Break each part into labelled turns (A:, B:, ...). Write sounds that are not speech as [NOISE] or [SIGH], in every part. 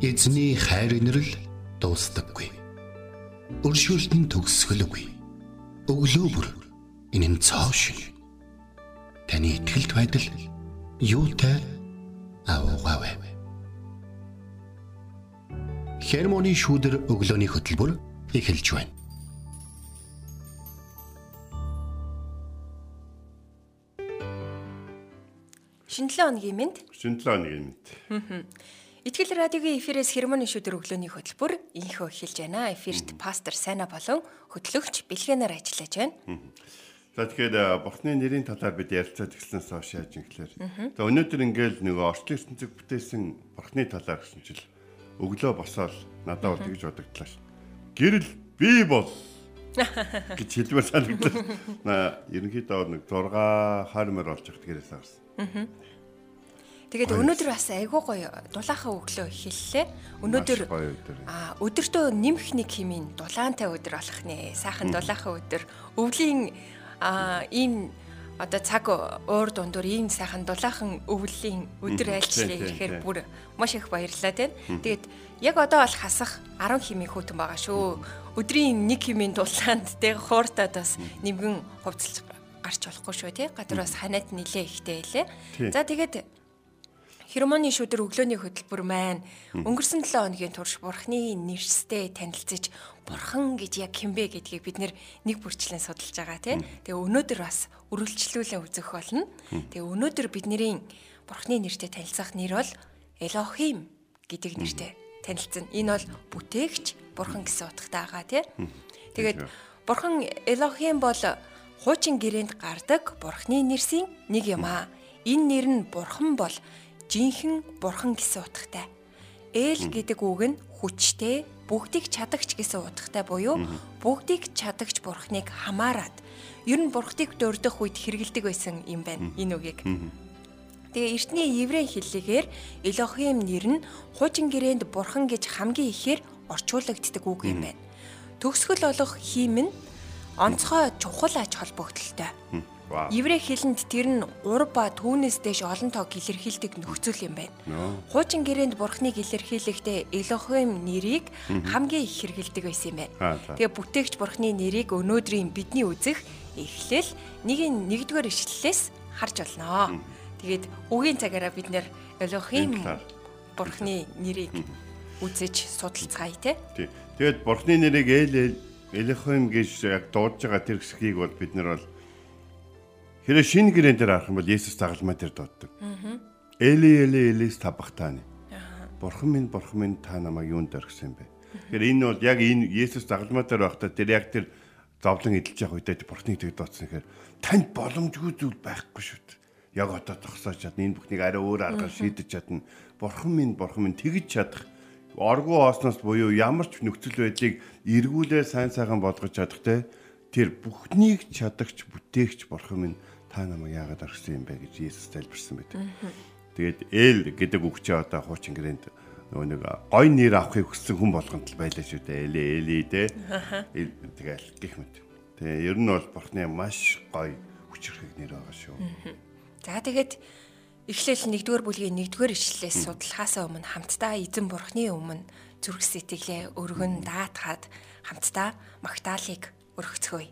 A: Эзний хайр инрэл дуустдаггүй. Өршөөлт нь төгсгөлгүй. Өглөө бүр энэ нь цоо шин. Таны ихтгэлт байдал юутай аавгаавэ. Хермоны шүүдэр өглөөний хөтөлбөр эхэлж байна.
B: Шинэ 7 өдрийн мэнд.
C: Шинэ 7 өдрийн мэнд.
B: Итгэл радиогийн эфирээс хермоны шүдэр өглөөний хөтөлбөр инхөө эхэлж байна. Эфирт пастор Сайна болон хөтлөгч Бэлгэнаар ажиллаж байна.
C: За тэгэхээр бурхны нэрийн талаар бид ярилцаад эхэлснээс хойш яаж юм гэхээр. За өнөөдөр ингээл нөгөө орчлын ертөнцөг бүтээсэн бурхны талаар гэсэн чил өглөө босоод надад бол тэгж бодогдлаа ш. Гэрэл би бол гэж хэлмээр санагдав. [LAUGHS] Ерөнхийдөө нэг 6 20 болж байгаа тэгээрээс авсан.
B: Тэгээд өнөөдөр бас айгүй гоё дулаахан өглөө эхэллээ. Өнөөдөр аа өдөртөө нэмэх нэг химийн дулаантай өдөр болох нэ. Сайхан дулаахан өдөр. Өвлийн аа ийм одоо цаг уур дундуур ийм сайхан дулаахан өвлийн өдөр айлчлалыг ирэхээр бүр маш их баярлалаа тийм. Тэгээд яг одоо бол хасах 10 химийн хүүтэн байгаа шүү. Өдрийн 1 химийн дулаанд тэг хууртаад бас нэмгэн хувцалж гарч болохгүй шүү тий. Гадар бас ханаад нилээ ихтэй хэлээ. За тэгээд Хермоны шүдэр өглөөний хөтөлбөр маань өнгөрсөн 7 хоногийн турш Бурхны нэрстэй танилцж Бурхан гэж яг хинбэ гэдгийг бид нэг бүрчлэн судалж байгаа тийм. Тэгээ өнөөдөр бас үргэлжлүүлэн үзэх болно. Тэгээ өнөөдөр бидний Бурхны нэртэй танилцах нэр бол Элохим гэдэг нэртэй танилцсан. Энэ бол бүтээгч Бурхан гэсэн утгатай байгаа тийм. Тэгээд Бурхан Элохим бол хуучин гэрээнд гардаг Бурхны нэрсийн нэг юм аа. Энэ нэр нь Бурхан бол жинхэнэ бурхан гэсэн утгатай. Ээл гэдэг үг нь хүчтэй, бүгдийг чадагч гэсэн утгатай буюу бүгдийг чадагч бурхныг хамаарад ер нь бурхтыг дурдах үед хэрэгэлдэг байсан юм байна энэ үгийг. Тэгээ эртний еврей хэллэгээр Элохим нэр нь хуучин гэрээнд бурхан гэж хамгийн ихээр орчуулагддаг үг юм байна. Төгсгөл олох хийм нь онцгой чухал ач холбогдолтой. Еврей хэлэнд тэр нь 3 ба түүнээс дэш олон тоог илэрхийлдэг нөхцөл юм байна. Хуучин гэрээнд бурхныг илэрхийлэхдээ Элохим нэрийг хамгийн их хэрэгэлдэг байсан юм байна. Тэгээ бүтээгч бурхны нэрийг өнөөдрийн бидний үзэх эхлэл нэгin нэгдүгээр ишлэлээс харж олноо. Тэгээд үгийн цагаараа бид нэр Элохим бурхны нэрийг үзэж судалцгаая те.
C: Тэгээд бурхны нэрийг Элохим гэж яг дуудаж байгаа тэр хэсгийг бол бид нар бол Хэрэв шинэ гэрэн дээр харах юм бол Есүс загалмай дээр дууддаг. Эли эли элис табахтааны. Бурхан минь бурхан минь та намайг юунд орхисон бэ? Тэгэхээр энэ бол яг энэ Есүс загалмай дээр байхдаа тэр яг тэр зовлон эдэлж явах үедээ бурхныг тэг дуудсан гэхээр танд боломжгүй зүйл байхгүй шүү дээ. Яг одоо тогсоож чадна энэ бүхнийг арай өөр аргаар шийдэж чадна. Бурхан минь бурхан минь тэгж чадах оргуу оосноос буюу ямар ч нөхцөл байдлыг эргүүлээ сайн сайхан болгож чадах те тэр бүхнийг чадагч бүтээгч бурхан минь та намайг яагаад орхисон юм бэ гэж Иесус тайлбарсан байдаг. Тэгээд ээл гэдэг үг чи одоо хуучин гэрээнд нөгөө нэг гой нэр авахыг хүссэн хүн болгонд л байлаа шүү дээ. Эле эли дээ. Тэгэл гих мэт. Тэгээ ер нь бол бурхны маш гой хүчрхэг нэр байгаа шүү.
B: За тэгээд эхлээл 1-р бүлгийн 1-р ишлэлээс судлахаас өмнө хамтдаа эзэн бурхны өмнө зүрх сэтгэлээ өргөн даатгаад хамтдаа магтаалык өргөцгөөе.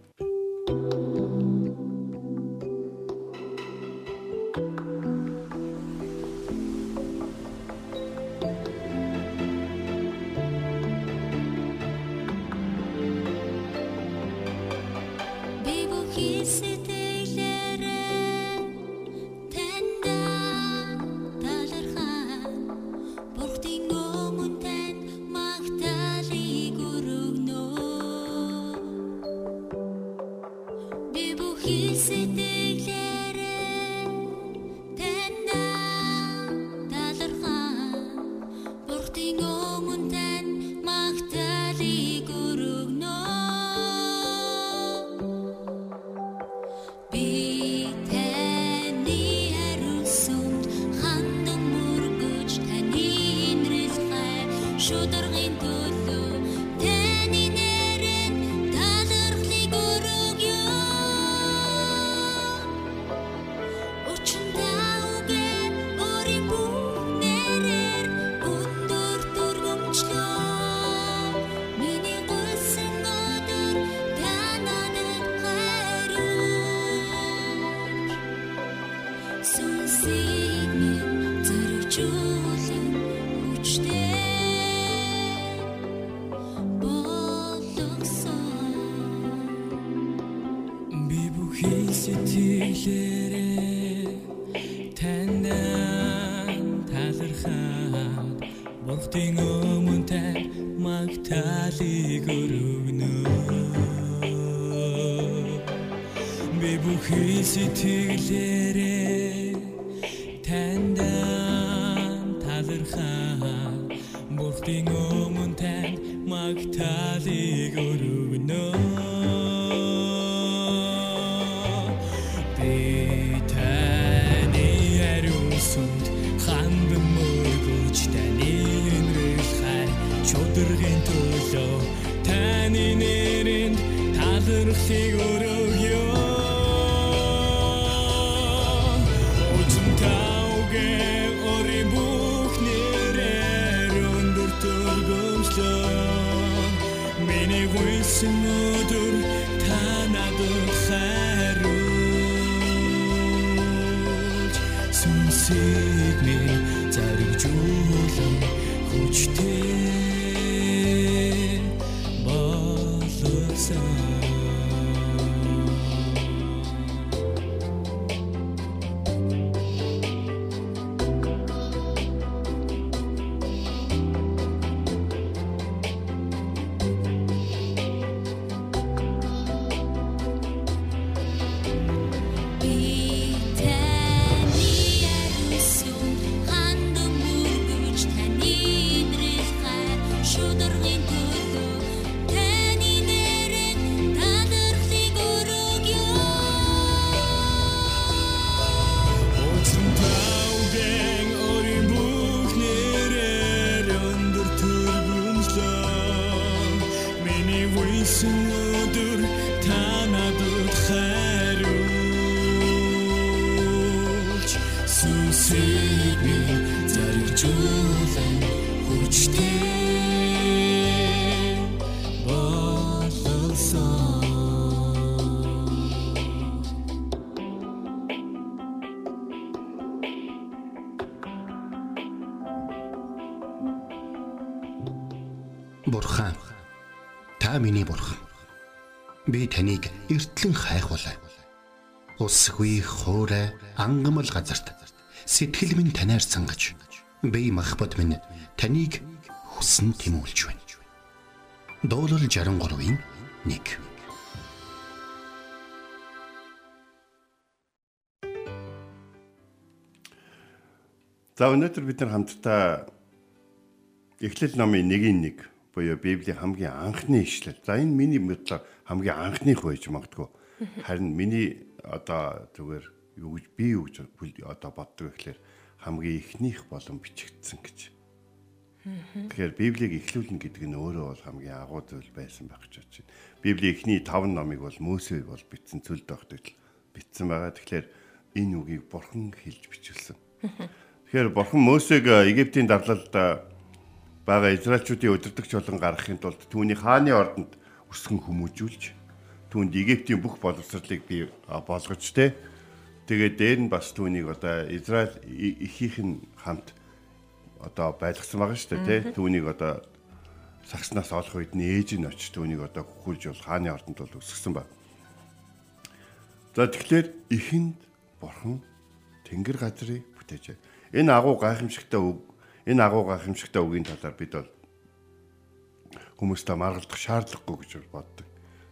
D: Gül live. Хайр шударгын
A: Усгүй хоорой ангамл газарт сэтгэл минь танаар сангаж би махбат минь таныг хүсн тимүүлж байна. Дуурал 63-ийн 1
C: За өнөөдөр бид нар хамтдаа Эхлэл номын 1-1 буюу Библийн хамгийн анхны ишлэл. За энэ миний бодлоор хамгийн анхных байж магадгүй. Харин миний одоо зүгээр юу гэж би юу гэж одоо боддог гэхлээр хамгийн ихнийх болон бичигдсэн гэж. Тэгэхээр Библийг эхлүүлнэ гэдэг нь өөрөө бол хамгийн агуу зүйл байсан байх гэж байна. Библийн эхний 5 номыг бол Мөсө бол бичсэн цөл догтол бичсэн байгаа. Тэгэхээр энэ үгийг бурхан хэлж бичүүлсэн. Тэгэхээр бурхан Мөсег Египтийн дарлалд байгаа израилчуудын өдөртөгч болон гаргахын тулд түүний хааны ордонд өсгөн хүмүүжүүлж түүнд Египтийн бүх боловсролыг бий болгож тэ тэгээд дээр нь бас түүнийг одоо Израиль ихийнх нь хамт одоо байлгсан байгаа шүү дээ тэ түүнийг одоо сагснаас олох үед нь ээж нь очиж түүнийг одоо хөхүүлж бол хааны ордонд бол өсгсөн баг. За тэгэхээр ихэнд бурхан тэнгэр газрыг бүтээжээ. Энэ агуу гайхамшигтай үг энэ агуу гайхамшигтай үгийн талаар бид бол хүмүүстэй маргалдах шаардлагагүй гэж боддог.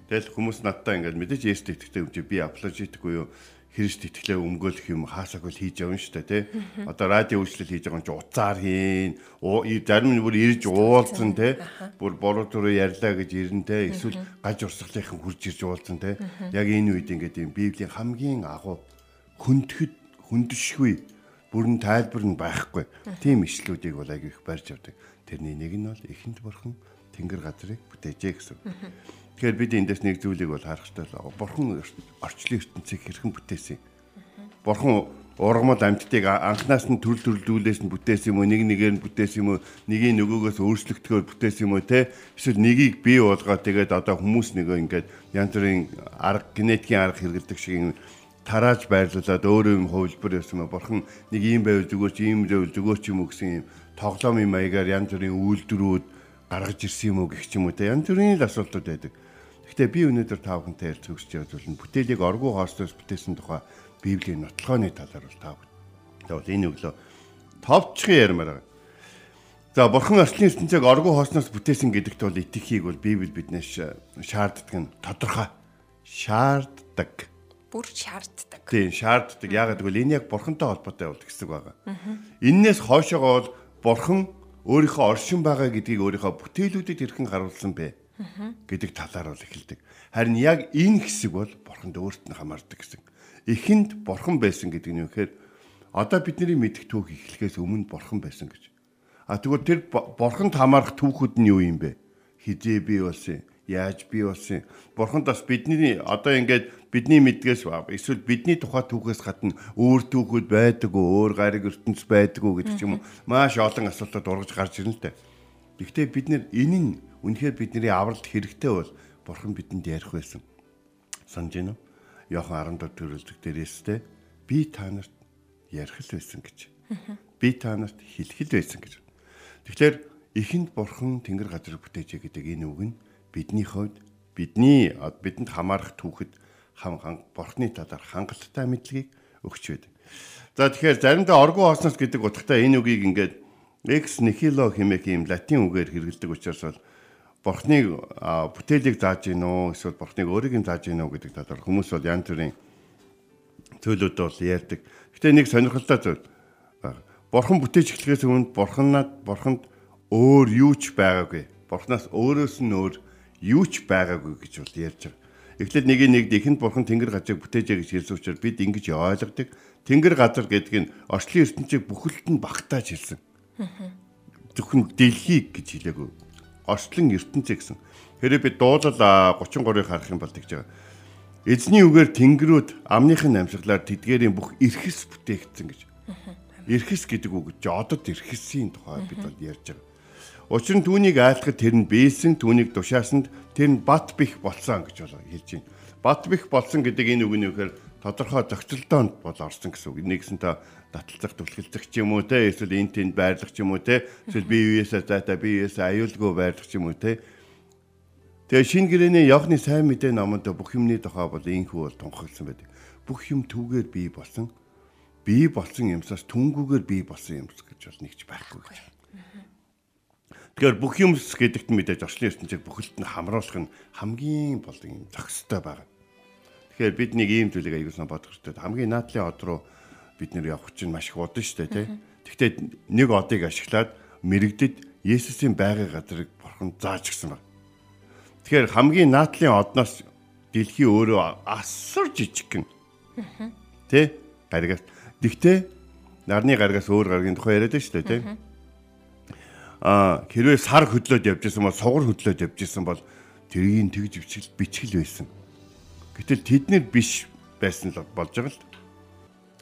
C: Тэгэл хүмүүс надтай ингээд мэдээж Есүст итгэдэг юм чи би апологетик буюу Христ итгэлээ өмгөөлөх юм хаасаг бол хийж явна шүү дээ тий. Одоо радио үйлчлэл хийж байгаа юм чи уцаар хийн. Зарим нь бүр ирж уулзсан тий. Бүр бороо төрөө ярьлаа гэж ирэн тий. Эсвэл гаж урсгалынхан хурж ирж уулзсан тий. Яг энэ үед ингээд юм Библийн хамгийн агуу хүндэхэд хүндшгүй бүрэн тайлбар нь байхгүй. Тийм ишлүүдийг бол аяг их барьж авдаг. Тэрний нэг нь бол эхэнд бурхан тэнгэр газрыг бүтээжээ гэсэн. Тэгэхээр бид эндээс нэг зүйлийг бол харах хэрэгтэй л. Бурхан орчлын ертөнцийг хэрхэн бүтээсэн. Бурхан ургамал амьтдыг анхнаас нь төрөл төрлүүлээс нь бүтээсэн юм уу, нэг нэгээр нь бүтээсэн юм уу, нэгийг нөгөөгөөс өөрчлөгдөхөөр бүтээсэн юм уу те. Эсвэл нэгийг бий болгоод тэгээд одоо хүмүүс нөгөө ингээд янз бүрийн арга генетикийн арга хэрэгэлдэг шиг тарааж байрлуулад өөрөө юм хувилбар байсан ба бурхан нэг ийм байвал зүгээр чи ийм байвал зүгээр ч юм уу гэсэн юм тоглоомын маягаар янз бүрийн үйлдвэрүүд гаргаж ирсэн юм уу гэх ч юм уу те янз бүрийн л асуултууд байдаг. Гэхдээ би өнөөдөр та бүхэнтэй ярилцах хүсэж байгаа нь бүтээлийг оргуу хоолсоос бүтээсэн тухай Библийн нотлохооны талаар бол та бүхэн. Тэгвэл энэ өглөө товчхон ярмаар байгаа. За бурхан орчлын ертөнцийг оргуу хоосноос бүтээсэн гэдэгт бол итгэхийг бол Библи биднээс шаарддаг нь тодорхой. Шаарддаг.
B: Бүр шаарддаг.
C: Тийм шаарддаг. Яагаад гэвэл энэ яг бурхантай холбоотой бол хэсэг байгаа. Иннээс хойшоогоо бол бурхан өөрийнхөө оршин байгаа гэдгийг өөрийнхөө бүтээлүүдэд хэрхэн харуулсан бэ гэдэг талаар бол эхэлдэг. Харин яг энэ хэсэг бол бурханд өөрт нь хамаардаг гэсэн. Эхэнд бурхан байсан гэдэг нь юу гэхээр одоо бидний мэдих түүх эхлэхээс өмнө бурхан байсан гэж. А тэгвэл тэр бурханд хамаарах түүхүүд нь юу юм бэ? Хизээ бий болсон? Яаж бий болсон? Бурханд бас бидний одоо ингээд бидний мэдгээс эсвэл бидний тухай түүхээс гадна өөр түүхүүд байдаг уу, өөр гариг ертөнц байдаг уу гэдэг ч юм уу маш олон асуултууд ургаж гарч ирнэ л дээ. Гэхдээ бид нэр энэ нь үнэхээр бидний авралт хэрэгтэй бол бурхан бидэнд ярих байсан. Санаж байна уу? Йохан 14 төрөлдөг дээрээстэй би та нарт ярих л байсан гэж. Би та нарт хэлэх л байсан гэж. Тэгэхээр эхэнд бурхан тэнгэр газрыг бүтээжээ гэдэг энэ үг нь бидний хувьд бидний бидэнд хамаарах түүхэд хам бурхны талаар хангалттай мэдлэгийг өгч байдаг. За тэгэхээр заримдаа оргуу хоосноос гэдэг утгатай энэ үгийг ингээд ex nihilo хэмээх юм латин үгээр хэрэгэлдэг учраас бол бурхныг бүтээлийг зааж гин үү эсвэл бурхныг өөрийг нь зааж гин үү гэдэг талаар хүмүүс бол янз бүрийн төлөвлөд бол ярьдаг. Гэтэ нэг сонирхолтой зүйл Бурхан бүтээж эхлэхээс өмнө бурханад бурханд өөр юу ч байгаагүй. Бурханаас өөрөөс нь өөр юу ч байгаагүй гэж бол ярьж байгаа. Эхлээд нэг нэг ихэнд бурхан тэнгэр газрыг бүтээжээ гэж хэлсэн учраас бид ингэж ойлгодог. Тэнгэр газар гэдэг нь орчлын ертөнцийг бүхэлд нь багтааж хэлсэн. Зөвхөн дэлхийг гэж хэлээгүй. Орчлон ертөнцийг гэсэн. Хэрэг бид дуулал 33-ыг харах юм бол тэгж байгаа. Эзний үгээр тэнгэрүүд амныхын амьсгалаар тэдгээрийн бүх эрхэс бүтээгдсэн гэж. Эрхэс гэдэг үг чи одод эрхэсийн тухай бид бол ярьж байгаа. Учир нь түүнийг айлхад тэр нь бийсэн, түүнийг тушаасанд тэр нь бат бих болсон гэж бол хэлж байна. Бат бих болсон гэдэг энэ үг нь юу гэхээр тодорхой зохицолтоонд бол орсон гэсэн үг. Нэгсэн та таталцах түлхэлцэх ч юм уу те эсвэл эн тэнд байрлах ч юм уу те эсвэл бие биесээ зайта бие биесээ аюулгүй байрлах ч юм уу те Тэгээ шин гэрэний Йохны сайн мэдээ номонд бүх юмны тухай бол инхүү бол тунхагласан байдаг. Бүх юм түүгээр бий болсон бий болсон юмсаас түнгүүгээр бий болсон юмс гэж бол нэгч байхгүй гэж. Тэгэхээр бүх юмс гэдэгт мэдээж орчлын ертөнцийг бүхэлд нь хамруулах нь хамгийн бол юм зохистой байгаа. Тэгэхээр бид нэг ийм зүйлийг аяguсан бодох хэрэгтэй. Хамгийн наадлын од руу бид нэр явах чинь маш их удаа шүү дээ, тий. Гэхдээ нэг одыг ашиглаад мэрэгдэд Есүсийн байгалийн газрыг бурхан зааж гисэн байна. Тэгэхээр хамгийн наадлын одноос дэлхий өөрөө асар жижиг гэн. Тэ? Гаригаас Тэгтээ нарны гаргаас өөр гаргийн тухай яриад шүү дээ тийм. Хэрвээ сар хөдлөөд явж исэн бол сугар хөдлөөд явж исэн бол тэрийг тэгж бичил бичгэл байсан. Гэтэл тэднэр биш байсан л болж байгаа л.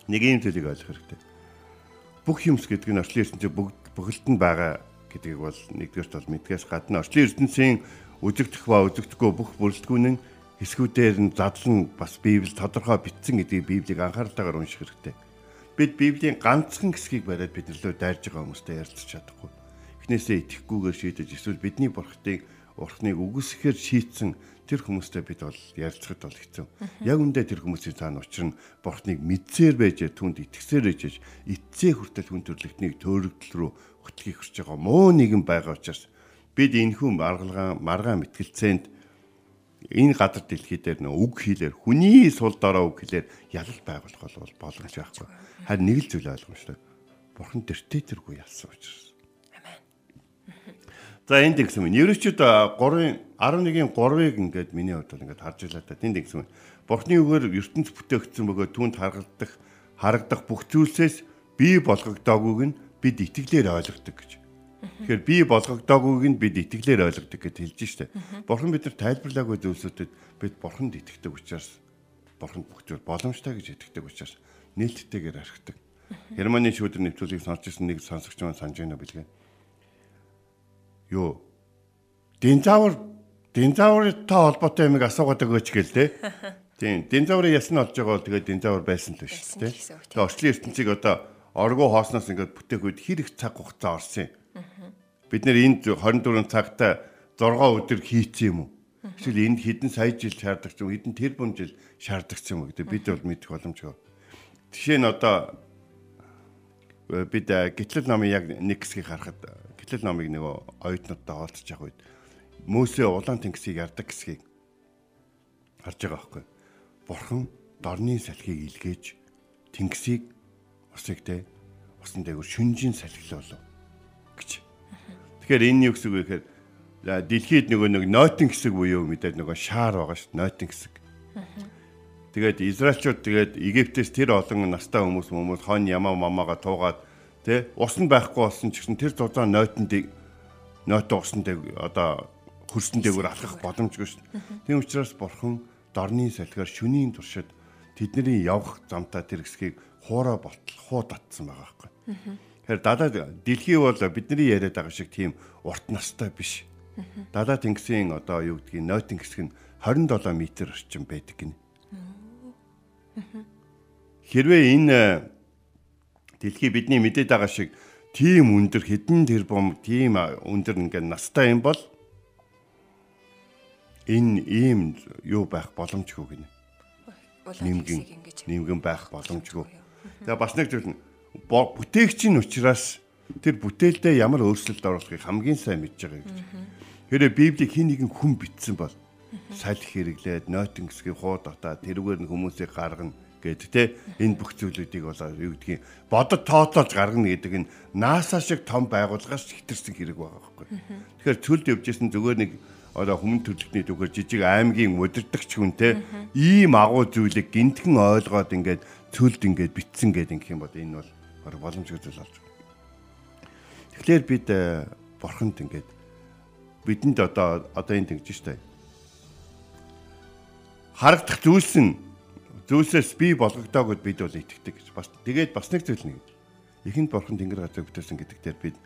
C: Нэг юм зүйлийг ойлгох хэрэгтэй. Бүх юмс гэдэг нь орчлын ертөнцийн бүгд бүхэлд нь байгаа гэдгийг бол нэгдүгээрт бол мэдгээс гадна орчлын ертөнцийн үзэгдэх ба үзэгдэхгүй бүх бүрэлдэхүүн нь хэсгүүдээр нь задлан бас Библи тодорхой бичсэн гэдгийг Библийг анхааралтайгаар унших хэрэгтэй бид Библийн ганцхан хэсгийг бариад бид нөлөө дайрж байгаа хүмүүстэй ярилцах чадахгүй. Эхнээсээ итгэхгүйгээр шийдэж эсвэл бидний бурхтыг урхныг үгүйсэхээр шийтсэн тэр хүмүүстэй бид бол ярилцахад бол хэцүү. Яг үндэ тэр хүмүүсийн цаана учир нь бурхныг мэдсээр байж түнд итгэсээр байж эцсээ хүртэл хүн төрлөختнийг төөрөгдөл рүү хөтлөхийг хүсэж байгаа муу нэгэн байгаа учраас бид энэхүү маргалгаан маргаан мэтгэлцээнд энэ гадар дэлхий дээр нөө үг хэлээр хүний сул дорой үг хэлээр ялал байгуулах бол боломж байхгүй. Харин нэг л зүйл ойлгомжтой. Бурхан тэртээ тэргүй ялсан учраас. За энд гэсэн юм. Еврейчүүд 3-ын 11-ийн 3-ыг ингээд миний хувьд бол ингээд харж байлаа та. Тэнд гэсэн юм. Бурхны үгээр ертөнц бүтээгдсэн бөгөөд түүнд харагдах харагдах бүх зүйлсээс бий болгогдоогүйг нь бид итгэлээр ойлгодог гэж. Тэгэхээр би болгогдоогүйг нь бид итгэлээр ойлгодог гэж хэлж штэ. Бурхан бид нар тайлбарлаагүй зүйлсүүдэд бид бурханд итгэдэг учраас бурханд бүх зүйл боломжтой гэж итгэдэг учраас нээлттэйгээр архидаг. Германы шүүдэр нэвтрүүлгийг сонсч ирсэн нэг сонсогч маань санаж байна бэлгээ. Юу? Динзавр динзавртай холбоотой юмыг асуугаад өгөөч гээл те. [LAUGHS] Тийм, динзаврын ясн олж байгаа бол тэгээд динзавр байсан л биш
B: тийм.
C: Тэгээд орчлын ертөнцийг одоо оргоо хоосноос ингээд бүтээх үед хэр их цаг хугацаа орсон юм. Бид нэр энд 24 цагта 6 өдөр хийцэн юм уу? Эсвэл энд хэдэн сая жил шаарддаг ч юм хэдэн тэрбум жил шаарддаг ч юм гэдэг бид бол мэдэх боломжгүй. Жишээ нь одоо э, бид э, гитлэл номын яг нэг хэсгийг харахад гитлэл номыг нөгөө оюутнуудтай хаалцж явах үед Мөсө улаан тэнгисийг ярддаг хэсгийг харж байгаа байхгүй. Бурхан дорны салхийг илгээж тэнгисийг усыг те усан дээгүүр шүнжийн салхил болов гэж. Тэгэхээр энэ юу гэсэн үг вэ гэхээр за, дэлхийд нөгөө нэг нойтон хэсэг буюу мэдээд нөгөө шаар байгаа шүү нойтон хэсэг. Тэгээд Израильчууд тэгээд Египтээс тэр олон настай хүмүүс хүмүүс хон ямаа мамаага туугаад тэ усан байхгүй болсон ч гэсэн тэр зузаан нойтонд нойтон усан дэг одоо хөрсөн дээгүүр алхах боломжгүй шүү. Тийм учраас бурхан дорны салхиар шүнийн туршид тэдний явах замтаа тэр хэсгийг хуураа болтол хуу татсан байгаа байхгүй. Тэгэхээр дадаа дэлхий бол бидний яриад байгаа шиг тийм урт настай биш. Дадаа тэнгисийн одоо юу гэдгийг нойтын хэсэг нь 27 м орчим байдаг гинэ. Хэрвээ энэ дэлхий бидний мэдээд байгаа шиг тийм өндөр хэдэн тэрбум тийм өндөр ингээд настай юм бол энэ ийм юу байх боломжгүй гинэ. Нимгэн нимгэн байх боломжгүй. Тэгээ бас нэг зүйл нь бо- бүтээгчийн учраас тэр бүтээлдээ ямар өөрчлөлт оруулахыг хамгийн сайн мэдж байгаа гэж. Хэрэг Библийг хин нэгэн хүн бичсэн бол салхи хэрэглээд нойтон гэсгийг хуу дотаа тэрүүгээр нь хүмүүсийг гаргана гэдэг те энэ бүх зүйлүүдийг болоо юу гэдгийг бодод тооцоолж гаргана гэдэг нь NASA шиг том байгууллагаас хэтэрсэн хэрэг байгаа байхгүй. Тэгэхээр цөлд явжсэн зүгээр нэг одоо хүмүүн төрлөختний дүгээр жижиг аймгийн удирдахч хүн те ийм агуу зүйлийг гинтхэн ойлгоод ингээд цөлд ингээд битсэн гэдэг юм бол энэ бол боломжгүй зүйл болж байна. Тэгэхээр бид э, бурханд ингээд бидэнд одоо одоо энэ тэгж штэ. Харагдах зүйлс нь зүйлсээс би болгогдоогод бид бол итгэдэг гэж. Бас тэгээд бас нэг зүйл нэг. Эхэнд бурхан тэнгэр газар бүтээсэн гэдэг дээр бид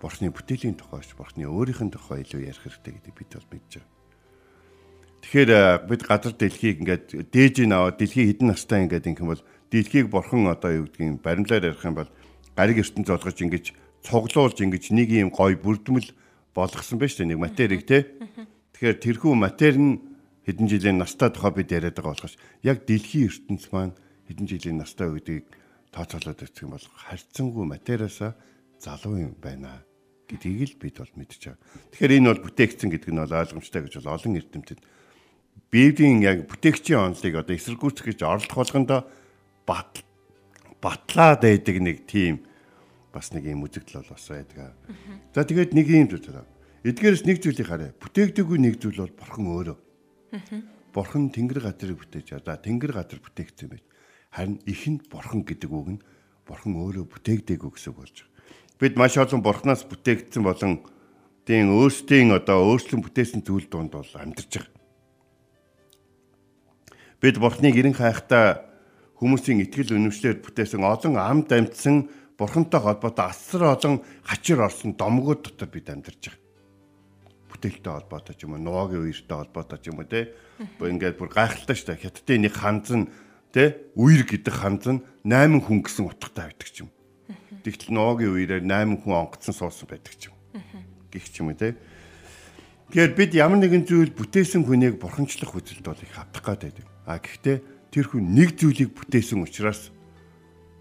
C: бурхны бүтээлийн тухайш бурхны өөрийнх нь тухай илүү ярих хэрэгтэй гэдэг бид бол мэдж байгаа. Тэгэхээр э, бид газар дэлхийг ингээд дээж наваа дэлхий хідэн настай ингээд ингэх юм бол дэлхийг бурхан одоо юу гэдгийг баримлаар ярих юм бол гариг ертөнд золгож ингэж цуглуулж ингэж нэг юм гой бүрдмэл болгосон байж тээ нэг материйг те. [LAUGHS] Тэгэхээр тэрхүү матери нь хэдэн жилийн настай тухай бид яриад байгаа болохоос яг дэлхийн ертөнц маань хэдэн жилийн настай гэдгийг тооцоолоод юм бол харьцангуй материасаа залуу юм байна гэдгийг л бид бол мэдж байгаа. Тэгэхээр энэ бол бүтээгдсэн гэдэг нь бол ойлгомжтой гэж бол олон эрдэмтэд Библийн яг бүтээгчийн онцлог одоо эсэргүүцэх гэж орлох болгондоо бат батлаад байдаг нэг тийм бас нэг юм үзэгдэл бол бас байдаг. За тэгээд нэг юм зүйл. Эдгээрээс нэг зүйлийг харъя. Бүтээгдэггүй нэг зүйл бол бурхан өөрөө. Бурхан тэнгэр газрыг бүтээж за тэнгэр газар бүтээгдсэн байж. Харин ихэнд бурхан гэдэг үг нь бурхан өөрөө бүтээгдээгүй гэсэн үг болж байгаа. Бид маш олон бурханаас бүтээгдсэн болон тийм өөрсдийн одоо өөрчлөн бүтээсэн зүйл донд бол амьдарч байгаа. Бид бурхныг эрен хайхтаа хүмүүсийн итгэл үнэмшлэр бүтээсэн олон амд амьдсан бурхантай холбоотой асар олон хачир орсон домгууд дотор бид амьдарч байгаа. Бүтээлтэй холбоотой ч юм уу, нуугийн үертэй холбоотой ч юм уу те. Бо ингээд бүр гайхалтай шүү дээ. Хятадын нэг ханз нь те үер гэдэг ханз нь 8 хүн гэсэн утгатай байдаг ч юм. Тэгтэл нуугийн үерээр 8 хүн онгоцсон суусан байдаг ч юм. Гэх ч юм уу те. Тэгэхээр бид ямар нэгэн зүйл бүтээсэн хүнийг бурханчлах үзэлд бол их хавдах гэдэг. А гэхдээ тэр хүн нэг зүйлийг бүтээсэн учраас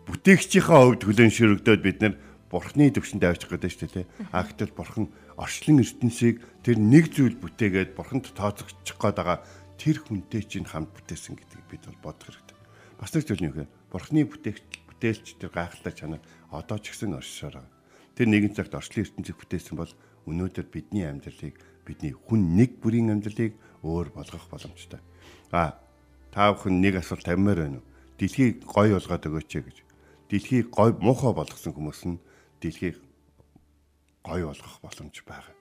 C: бүтээгчийнхаа хувьд хүлэн ширэгдөөд бид нэр бурхны төвшөнд авчих гэдэг шүү дээ. А гэтэл бурхан орчлон ертөнцийг тэр нэг зүйл бүтээгээд бурханд тооцогдчих гээд байгаа тэр хүнтэй чинь хамт бүтээсэн гэдгийг бид бол бодох хэрэгтэй. Бас нэг зүйл нь юу гэхээр бурхны бүтээгч бүтээлч тэр гайхалтай чанар одоо ч гэсэн оршсоор байгаа. Тэр нэгэн цагт орчлон ертөнцийг бүтээсэн бол өнөөдөр бидний амьдралыг бидний хүн нэг бүрийн амьдралыг өөр болгох боломжтой. А та бүхэн нэг асуулт тавьмаар байна уу? Дэлхийг гой болгоод өгөөч гэж. Дэлхийг гой муухай болгосон хүмүүс нь дэлхийг гой болгох боломж байгаа.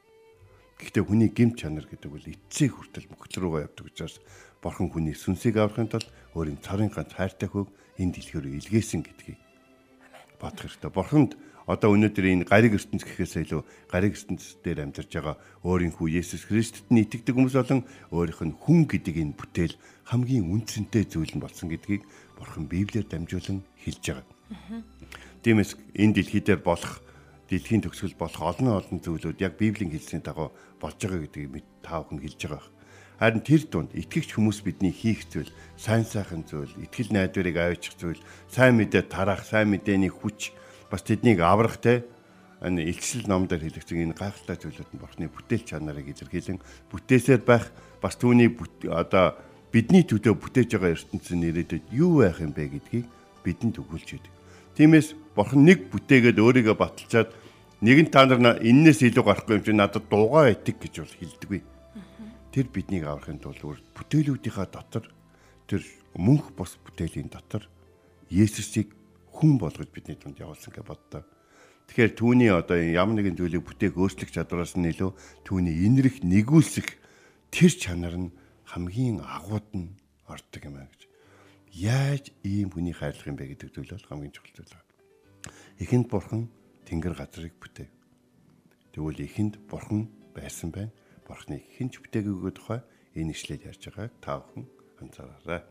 C: Гэхдээ хүний гэмт чанар гэдэг бол эцсийн хүртэл мөхөл рүүгээ явдаг учраас бурхан хүний сүнсийг аврахын тулд өөрийн цорын ганц хайртай хөөг энэ дэлхий рүү илгээсэн гэдгийг бодох хэрэгтэй. Бурханд одоо өнөөдөр энэ гариг ертөнц гэхээс илүү гариг ертөнц дээр амьдарч байгаа өөрийн хүү Есүс Христэд нь итгэдэг хүмүүс болон өөрийнх нь хүн гэдэг энэ бүтээл хамгийн үнцэнтэй зүйл нь болсон гэдгийг Бурхан Библиэр дамжуулан хэлж байгаа. Тиймээс энэ дэлхий дээр болох дэлхийн төгсгөл болох олон олон зүйлүүд яг Библийн хэлсний дагуу болж байгаа гэдгийг та бүхэн хэлж байгаа. Харин тэр дунд итгэгч хүмүүс бидний хийх зүйл, сайн сайхан зүйл, итгэл найдварыг аваачих зүйл, сайн мэдээ тараах, сайн мэдээний хүч бас тэднийг аврахтай энэ илчил номдор хэлэгдсэн энэ гайхалтай зүйлүүд нь бурхны бүтээл чанарыг илэрхийлэн бүтээсээр байх бас түүний одоо бидний төлөө бүтээж байгаа ертөнцийн ирээдүйд юу байх юм бэ гэдгийг бидэнд өгүүлж идэг. Тиймээс бурхан нэг бүтээгээд өөрийгөө баталчаад нэгэн та нар эннээс илүү гарахгүй юм чи надад дуугаа итг гэж бол хэлдэггүй тэр биднийг аврахын тулд бүтээлүүдийнхаа дотор тэр мөнх бос бүтээлийн дотор Есүсийг хүн болгож бидний дунд явуулсан гэж боддоо. Тэгэхээр түүний одоо ямар нэгэн зүйлийг бүтээх өөрчлөх чадвараас нь илүү түүний инэрх нэгүүлсэх тэр чанар нь хамгийн агууд нь ордог юм а гэж. Яаж ийм хүний хайрлах юм бэ гэдэг зүйл бол хамгийн чухал зүйл байна. Эхэнд бурхан тэнгэр газрыг бүтээв. Тэгвэл эхэнд бурхан байсан байна бурхны хинч бүтээгээгүй тухай энэ ишлэл ярьж байгааг та бүхэн анзаараарай.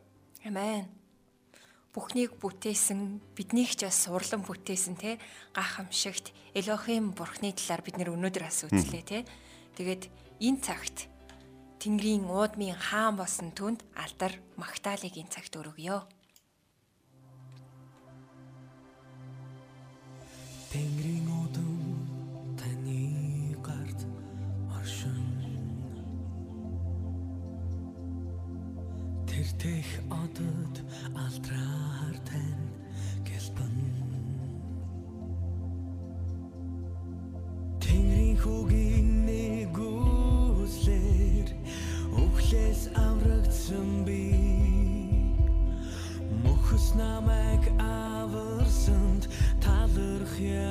B: Амен. Бүхнийг бүтээсэн, биднийг ч бас сурлан бүтээсэн те гахамшигт Элохим бурхны талаар бид нэр өнөөдөр бас үзлээ те. Тэгээд энэ цагт Тэнгэрийн уудмын хаан босон түнд алдар магтаалыг энэ цагт өргөё.
D: Тэнгэрийн удам таны гарт оршин. Тэр тех одод алдраар тань гэлбэн. Тэнгэрийн хүүгийн нэг үслэр Өглөөс аврагдсан би. Мөхс намайг аварсанд талархъя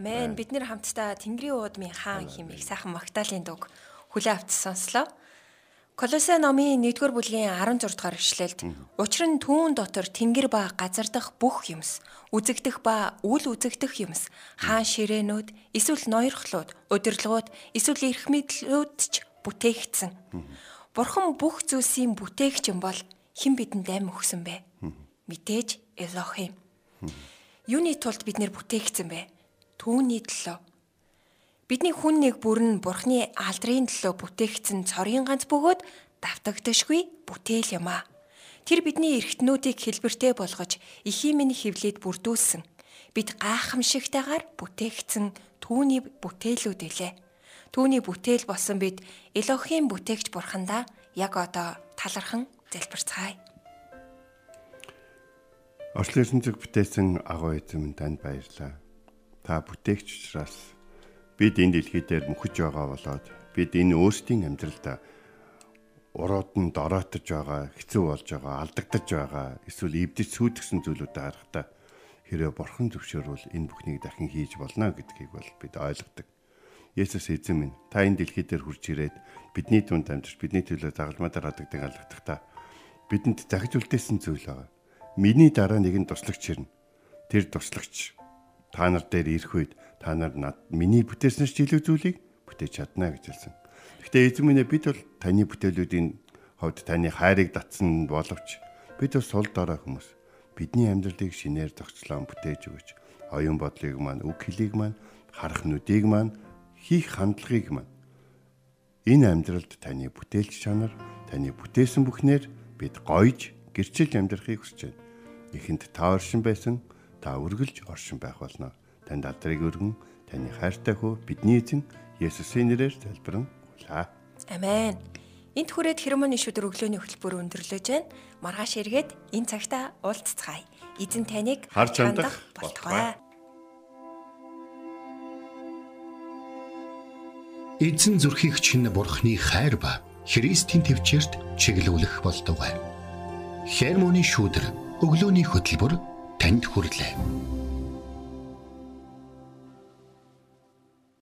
B: Амен. Бид нэр хамтдаа Тэнгэрийн уудмын хаан химих сайхан Магдалины дуг хүлээ авч сонслоо. Колосе номын 1-р бүлгийн 16 дугаар эшлэлд учир нь түүн дотор тэнгэр ба газар дах бүх юмс, үзэгдэх ба үл үзэгдэх юмс, хаан ширээнүүд, эсвэл ноёрхлууд, удирдлагууд, эсвэл эрх мэдлүүд ч бүтээгдсэн. Бурхан бүх зүйлсийн бүтээгч юм бол хэн бидэнд амь өгсөн бэ? Мэдээж Элохим. Юуны тулд бид нэр бүтээгдсэн бэ? Түүний төлөө. Бидний хүн нэг бүр нь бурхны алдрын төлөө бүтээгдсэн цорын ганц бөгөөд давтагдашгүй бүтээл юм а. Тэр бидний эргэтнүүдийг хэлбэртэй болгож эхийн минь хөвлөд бүрдүүлсэн. Бид гайхамшигтайгаар бүтээгдсэн түүний бүтээлүүд илээ. Түүний бүтээл болсон бид Элохим бүтээгч бурхандаа яг одоо талархан залбирцгаая.
C: Орчлын ертөнцөг бүтээсэн агуу эзэм танд баярлалаа. Та бүтээгч учраас бид энэ дэлхий дээр мөхөж байгаа болоод бид энэ өөрсдийн амьдралдаа урууд нь дороотож байгаа, хэцүү болж байгаа, алдагдаж байгаа, эсвэл эвдэж сүйдгсэн зүйлүүдээ харахтаа хэрэг бурхан зөвшөөрвөл энэ бүхнийг дахин хийж болно гэдгийг бол бид ойлгодог. Есүс эзэн минь та энэ дэлхий дээр хурж ирээд бидний дунд амьдарч бидний төлөө загалмаадаар хадагдаг алгахдаа бидэнд захиж үлдээсэн зүйл байгаа. Миний дараа нэгэн туслагч ирнэ. Тэр туслагч та нар дээр ирэх үед та нар над миний бүтээснээс ч илүү зүйлийг бүтээж чадна гэж хэлсэн. Гэхдээ эзэн минь бид бол таны бүтээлүүдийн хувьд таны хайрыг татсан боловч бид бас сул дорой хүмүүс. Бидний амьдралыг шинээр зохицлон бүтээж өгөөч. Оюун бодлыг маань, үг хэлийг маань, харах нүдийг маань, хийх хандлагыг маань энэ амьдралд таны бүтээлч чанар, таны бүтээсэн бүхнээр бид гойж гэрчилж амьдрахыг хүсэж байна. Эхэнд та оршин байсан, та үргэлж оршин байх болно. Танд алдрыг өргөн, таны хайртай хөө бидний эзэн Есүсийн нэрээр залбирэн гуйлаа.
B: Амен. Энт хүрээд хермоны шүдэр өглөөний хөтөлбөр өндөрлөж байна. Маргааш эргээд энэ цагта уулзцгаая. Эзэн таныг
C: Харж хандах
B: болтугай.
A: Эзэн зүрхийг чинь бурхны хайр ба Христийн төвчөрт чиглүүлэх болтугай. Хермоны шүүдэр өглөөний хөтөлбөр танд хүрэлээ.